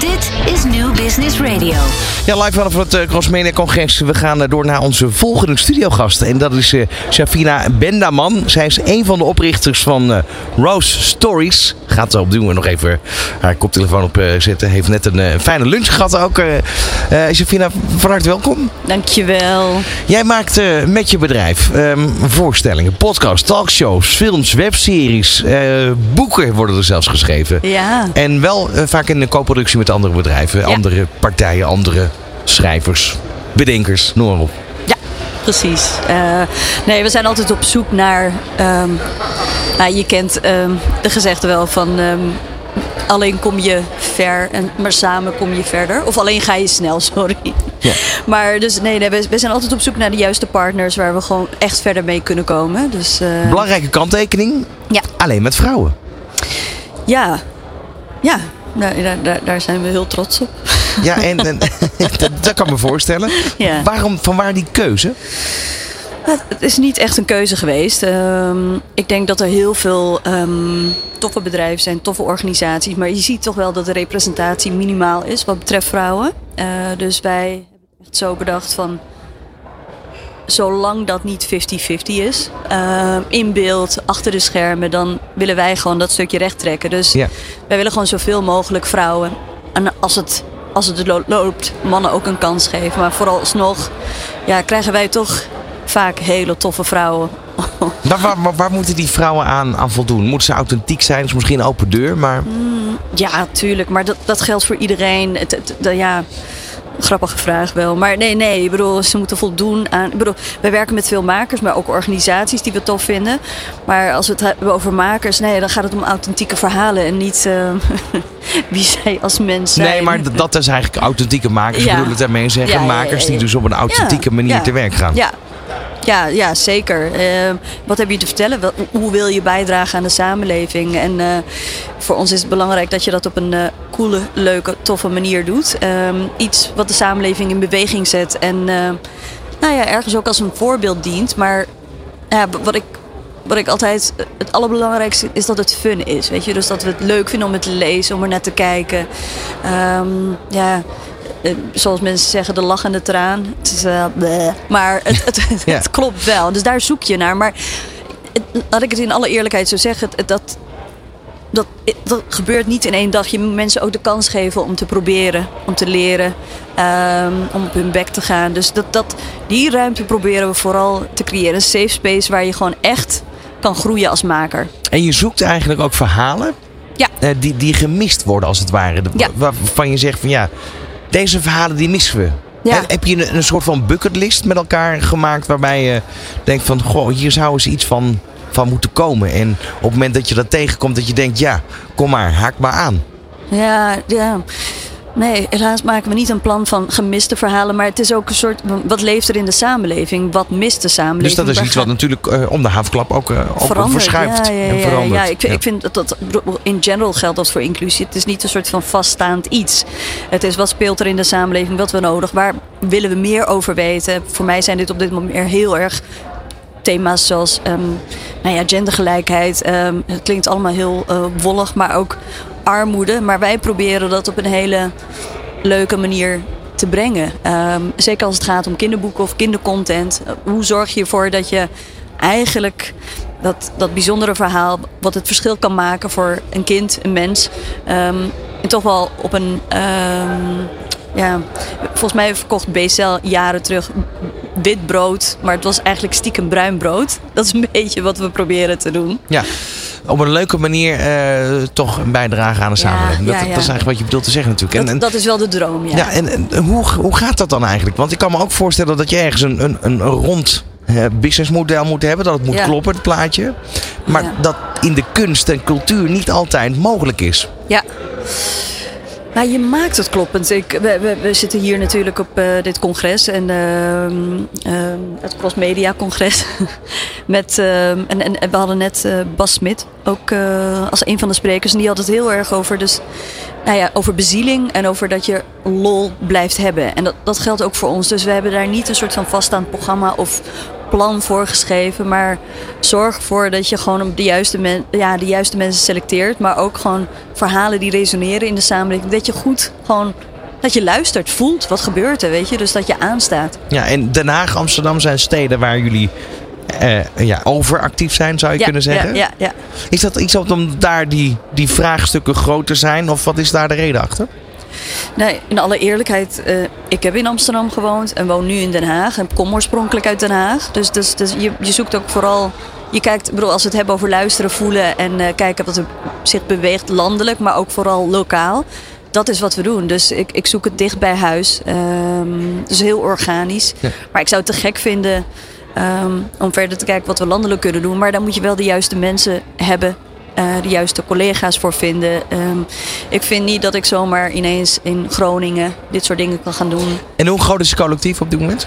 Dit is New Business Radio. Ja, live vanaf het Crossmedia Congres. We gaan uh, door naar onze volgende studiogast. En dat is uh, Shafina Bendaman. Zij is een van de oprichters van Rose Stories. Gaat op doen we nog even haar koptelefoon op zetten. Heeft net een fijne lunch gehad ook. Shafina, van harte welkom. Dankjewel. Jij maakt met je bedrijf um, voorstellingen, podcasts, talkshows, films, webseries. boeken worden er zelfs geschreven. Ja. En wel vaak in de co-productie met andere bedrijven, andere partijen, andere schrijvers, bedenkers, noem maar op. Ja, precies. Uh, nee, we zijn altijd op zoek naar. Um, nou, je kent um, de gezegde wel van. Um, alleen kom je ver, en, maar samen kom je verder. Of alleen ga je snel, sorry. Ja. Maar dus nee, nee we, we, zijn altijd op zoek naar de juiste partners waar we gewoon echt verder mee kunnen komen. Dus, uh, Belangrijke kanttekening. Ja. Alleen met vrouwen. Ja. Ja, nou, daar, daar, daar zijn we heel trots op. Ja, en, en dat, dat, kan me voorstellen. Ja. Waarom, van waar die keuze? Het is niet echt een keuze geweest. Um, ik denk dat er heel veel um, toffe bedrijven zijn, toffe organisaties. Maar je ziet toch wel dat de representatie minimaal is wat betreft vrouwen. Uh, dus wij hebben echt zo bedacht van zolang dat niet 50-50 is, uh, in beeld, achter de schermen, dan willen wij gewoon dat stukje recht trekken. Dus wij willen gewoon zoveel mogelijk vrouwen. En als het, als het loopt, mannen ook een kans geven. Maar vooralsnog ja, krijgen wij toch vaak hele toffe vrouwen. waar, waar, waar, moeten die vrouwen aan, aan voldoen? Moeten ze authentiek zijn? Dat is misschien een open deur, maar... Mm, ja, tuurlijk. Maar dat, dat geldt voor iedereen. Het, het, de, ja, grappige vraag wel. Maar nee, nee. Ik bedoel, ze moeten voldoen aan. Ik bedoel, wij werken met veel makers, maar ook organisaties die we tof vinden. Maar als we het hebben over makers, nee, dan gaat het om authentieke verhalen en niet uh, wie zij als mens zijn. Nee, maar dat is eigenlijk authentieke makers. Ja. Ik bedoel het daarmee zeggen. Ja, makers die dus op een authentieke manier te werk gaan. Ja, ja, ja zeker. Uh, wat heb je te vertellen? Hoe wil je bijdragen aan de samenleving? En uh, voor ons is het belangrijk dat je dat op een uh, coole, leuke, toffe manier doet. Um, iets wat de samenleving in beweging zet. En nou ja, ergens ook als een voorbeeld dient. Maar wat ik wat ik altijd. Het allerbelangrijkste is dat het fun is. Weet je? Dus dat we het leuk vinden om het te lezen, om er naar te kijken. Ja, eh, zoals mensen zeggen, de lachende traan. Het is, uh, maar het, het, het, ja. het, klopt wel. Dus daar zoek je naar. Maar laat ik het in alle eerlijkheid zo zeggen. dat, dat, dat gebeurt niet in één dag. Je moet mensen ook de kans geven om te proberen, om te leren, um, om op hun bek te gaan. Dus dat, dat, die ruimte proberen we vooral te creëren. Een safe space waar je gewoon echt kan groeien als maker. En je zoekt eigenlijk ook verhalen ja. uh, die, die gemist worden als het ware. Ja. Waarvan je zegt van ja, deze verhalen die missen we. Ja. Heb je een, een, soort van bucketlist met elkaar gemaakt waarbij je denkt van goh, hier zou eens iets van, van moeten komen. En op het moment dat je dat tegenkomt, dat je denkt ja, kom maar, haak maar aan. Ja, ja. Nee, helaas maken we niet een plan van gemiste verhalen. Maar het is ook een soort. Wat leeft er in de samenleving? Wat mist de samenleving? Dus dat is iets wat natuurlijk uh, om de havenklap ook, uh, ook verschuift ja, ja, en verandert. Ja, ik, ik, vind dat dat in general geldt dat voor inclusie. Het is niet een soort van vaststaand iets. Het is wat speelt er in de samenleving? Wat we nodig? Waar willen we meer over weten? Voor mij zijn dit op dit moment heel erg thema's zoals um, nou ja, gendergelijkheid. Um, het klinkt allemaal heel uh, wollig, maar ook armoede. Maar wij proberen dat op een hele leuke manier te brengen. Um, zeker als het gaat om kinderboeken of kindercontent. Hoe zorg je ervoor dat je eigenlijk dat, dat bijzondere verhaal, wat het verschil kan maken voor een kind, een mens, um, en toch wel op een. Um, ja, volgens mij verkocht BCL jaren terug wit brood, maar het was eigenlijk stiekem bruin brood. Dat is een beetje wat we proberen te doen. Ja op een leuke manier uh, toch een bijdrage aan de samenleving. dat, is eigenlijk wat je bedoelt te zeggen natuurlijk. Dat, en, en, dat is wel de droom, ja. ja en, en, hoe, hoe gaat dat dan eigenlijk? Want ik kan me ook voorstellen dat je ergens een, een, een rond businessmodel moet hebben. Dat het moet kloppen, het plaatje. Maar dat in de kunst en cultuur niet altijd mogelijk is. Ja. Nou, je maakt het kloppend. Ik, we, we, zitten hier natuurlijk op uh, dit congres en uh, uh, het Cross Media Congres. Met, en, en, we hadden net Bas Smit ook als een van de sprekers. En die had het heel erg over, dus, nou ja, over bezieling en over dat je lol blijft hebben. En dat, dat geldt ook voor ons. Dus we hebben daar niet een soort van vaststaand programma of plan voorgeschreven. Maar zorg ervoor dat je gewoon de juiste, men, ja, de juiste mensen selecteert. Maar ook gewoon verhalen die resoneren in de samenleving. Dat je goed gewoon dat je luistert, voelt wat gebeurt er, weet je. Dus dat je aanstaat. Ja, en Den Haag, Amsterdam zijn steden waar jullie uh, ja, overactief zijn, zou je kunnen zeggen. Ja, ja, Is dat iets omdat daar die, die vraagstukken groter zijn? Of wat is daar de reden achter? Nee, in alle eerlijkheid, uh, ik heb in Amsterdam gewoond en woon nu in Den Haag. En kom oorspronkelijk uit Den Haag. Dus, dus, dus je, je zoekt ook vooral je kijkt, bedoel, als we het hebben over luisteren, voelen en uh, kijken wat er zich beweegt landelijk, maar ook vooral lokaal. Dat is wat we doen. Dus ik, ik zoek het dicht bij huis. Um, dus heel organisch. Ja. Maar ik zou het te gek vinden um, om verder te kijken wat we landelijk kunnen doen. Maar dan moet je wel de juiste mensen hebben de juiste collega's voor vinden. Um, ik vind niet dat ik zomaar ineens in Groningen dit soort dingen kan gaan doen. En hoe groot is het collectief op dit moment?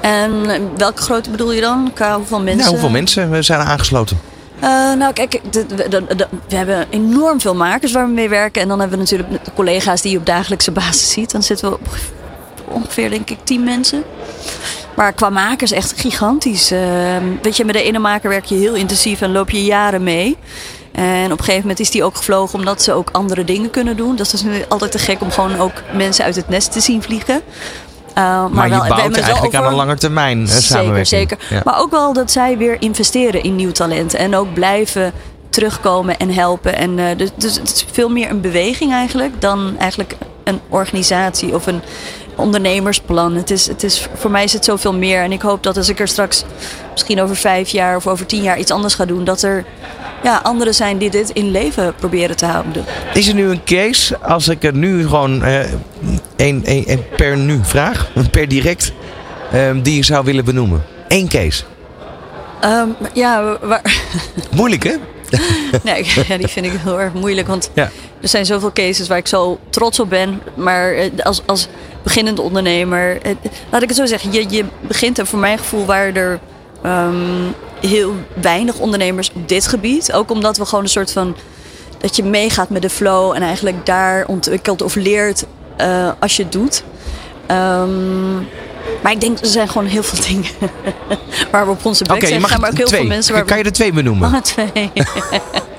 En welke grootte bedoel je dan? Qua hoeveel mensen? Nou, hoeveel mensen zijn aangesloten? Uh, nou, kijk, de, de, de, we hebben enorm veel makers waar we mee werken. En dan hebben we natuurlijk de collega's die je op dagelijkse basis ziet. Dan zitten we op ongeveer, denk ik, tien mensen. Maar qua makers echt gigantisch. Uh, weet je, met de ene maker werk je heel intensief en loop je jaren mee. En op een gegeven moment is die ook gevlogen omdat ze ook andere dingen kunnen doen. Dat is nu altijd te gek om gewoon ook mensen uit het nest te zien vliegen. Uh, maar, maar wel, je bouwt eigenlijk over... aan een lange termijn Zeker, zeker. Ja. Maar ook wel dat zij weer investeren in nieuw talent. En ook blijven terugkomen en helpen. En, uh, dus, dus het is veel meer een beweging eigenlijk dan eigenlijk een organisatie of een ondernemersplan. Het is, het is, voor mij is het zoveel meer. En ik hoop dat als ik er straks misschien over vijf jaar of over tien jaar iets anders ga doen, dat er ja, anderen zijn die dit in leven proberen te houden. Is er nu een case, als ik er nu gewoon uh, een, een, een, per nu vraag, per direct, um, die je zou willen benoemen? Eén case. Um, ja, waar... Moeilijk hè? nee, ja, die vind ik heel erg moeilijk. Want ja. er zijn zoveel cases waar ik zo trots op ben. Maar als, als beginnende ondernemer, laat ik het zo zeggen. Je, je begint er voor mijn gevoel waar er um, heel weinig ondernemers op dit gebied. Ook omdat we gewoon een soort van. dat je meegaat met de flow en eigenlijk daar ontwikkelt of leert uh, als je het doet. Um, maar ik denk, er zijn gewoon heel veel dingen waar we op onze bek okay, zijn. Maar ook heel twee. veel mensen waar kan je er twee benoemen? Mag twee.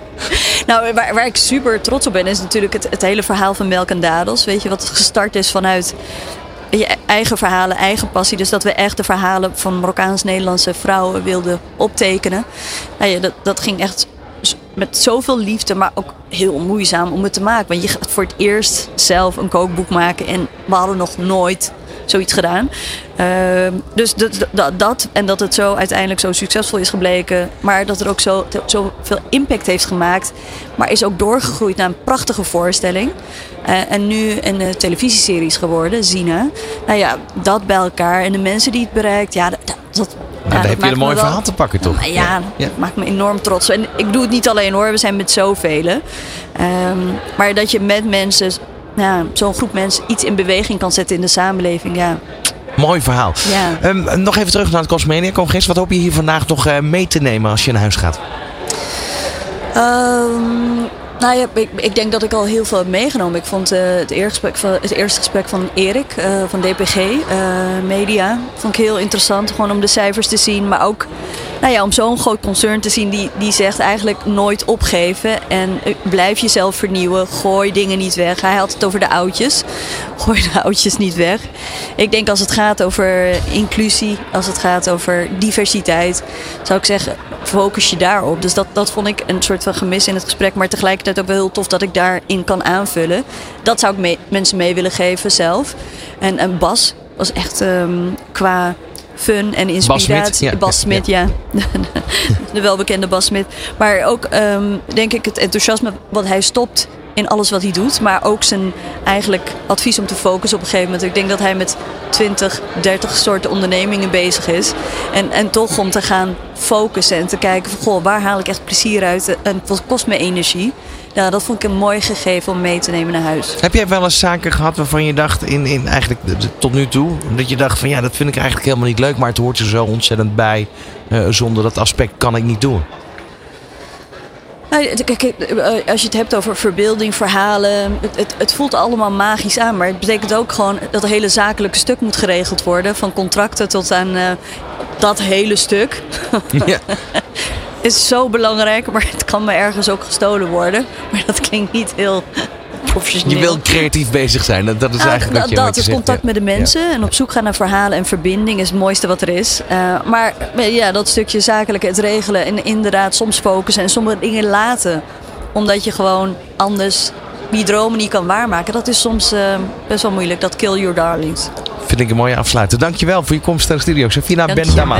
nou, waar, waar, ik super trots op ben, is natuurlijk het, hele verhaal van Melk en Dadels. Weet je, wat gestart is vanuit je eigen verhalen, eigen passie. Dus dat we echt de verhalen van Marokkaans-Nederlandse vrouwen wilden optekenen. Nou ja, dat, dat ging echt met zoveel liefde, maar ook heel moeizaam om het te maken. Want je gaat voor het eerst zelf een kookboek maken en we hadden nog nooit zoiets gedaan. Uh, dus dat, dat, dat, en dat het zo uiteindelijk zo succesvol is gebleken, maar dat het ook zo, zo veel impact heeft gemaakt, maar is ook doorgegroeid naar een prachtige voorstelling. Uh, en nu een uh, televisieseries geworden, Zina. Nou ja, dat bij elkaar en de mensen die het bereikt, ja, dat, dat nou, ja, heb je een mooi verhaal te pakken, toch? Nou, ja, ja, dat maakt me enorm trots. En ik doe het niet alleen hoor, we zijn met zoveel. Um, maar dat je met mensen ja, zo'n groep mensen iets in beweging kan zetten in de samenleving. Ja. Mooi verhaal. Ja. Um, nog even terug naar het Cosmenia-congres. Wat hoop je hier vandaag nog uh, mee te nemen als je naar huis gaat? Um, nou ja, ik, ik, denk dat ik al heel veel heb meegenomen. Ik vond uh, het, eerste gesprek van, het eerste gesprek van Erik uh, van DPG Media vond ik heel interessant. Gewoon om de cijfers te zien, maar ook nou ja, om zo'n groot concern te zien die, die zegt eigenlijk nooit opgeven. En blijf jezelf vernieuwen. Gooi dingen niet weg. Hij had het over de oudjes. Gooi de oudjes niet weg. Ik denk als het gaat over inclusie, als het gaat over diversiteit, zou ik zeggen, focus je daarop. Dus dat, dat vond ik een soort van gemis in het gesprek. Maar tegelijkertijd ook wel heel tof dat ik daarin kan aanvullen. Dat zou ik mensen mee willen geven zelf. En, en Bas was echt um, qua fun en inspiratie. Bas Smit, ja. ja. de welbekende Bas Smit. Maar ook um, denk ik het enthousiasme wat hij stopt in alles wat hij doet. Maar ook zijn eigenlijk advies om te focussen op een gegeven moment. Ik denk dat hij met 20, 30 soorten ondernemingen bezig is. En, en toch om te gaan focussen en te kijken van goh, waar haal ik echt plezier uit en wat kost me energie. Ja, dat vond ik een mooi gegeven om mee te nemen naar huis. Heb jij wel eens zaken gehad waarvan je dacht, in, in eigenlijk tot nu toe, dat je dacht van ja, dat vind ik eigenlijk helemaal niet leuk, maar het hoort er zo ontzettend bij. Uh, zonder dat aspect kan ik niet doen. Nou, kijk, eh, als je het hebt over verbeelding, verhalen, het, het, het, voelt allemaal magisch aan. Maar het betekent ook gewoon dat het hele zakelijke stuk moet geregeld worden. Van contracten tot aan uh, dat hele stuk. Ja. is zo belangrijk, maar het kan me ergens ook gestolen worden. Maar dat klinkt niet heel je wil creatief bezig zijn. Dat, dat is eigenlijk wat je, Dat is contact met de mensen en op zoek gaan naar verhalen en verbinding is het mooiste wat er is. Uh, maar ja, dat stukje zakelijke, het regelen en inderdaad soms focussen en sommige dingen laten. Omdat je gewoon anders die dromen niet kan waarmaken. Dat is soms uh, best wel moeilijk. Dat kill your darlings. Vind ik een mooie afsluiter. Dankjewel voor je komst naar de studio. Safina Bentama.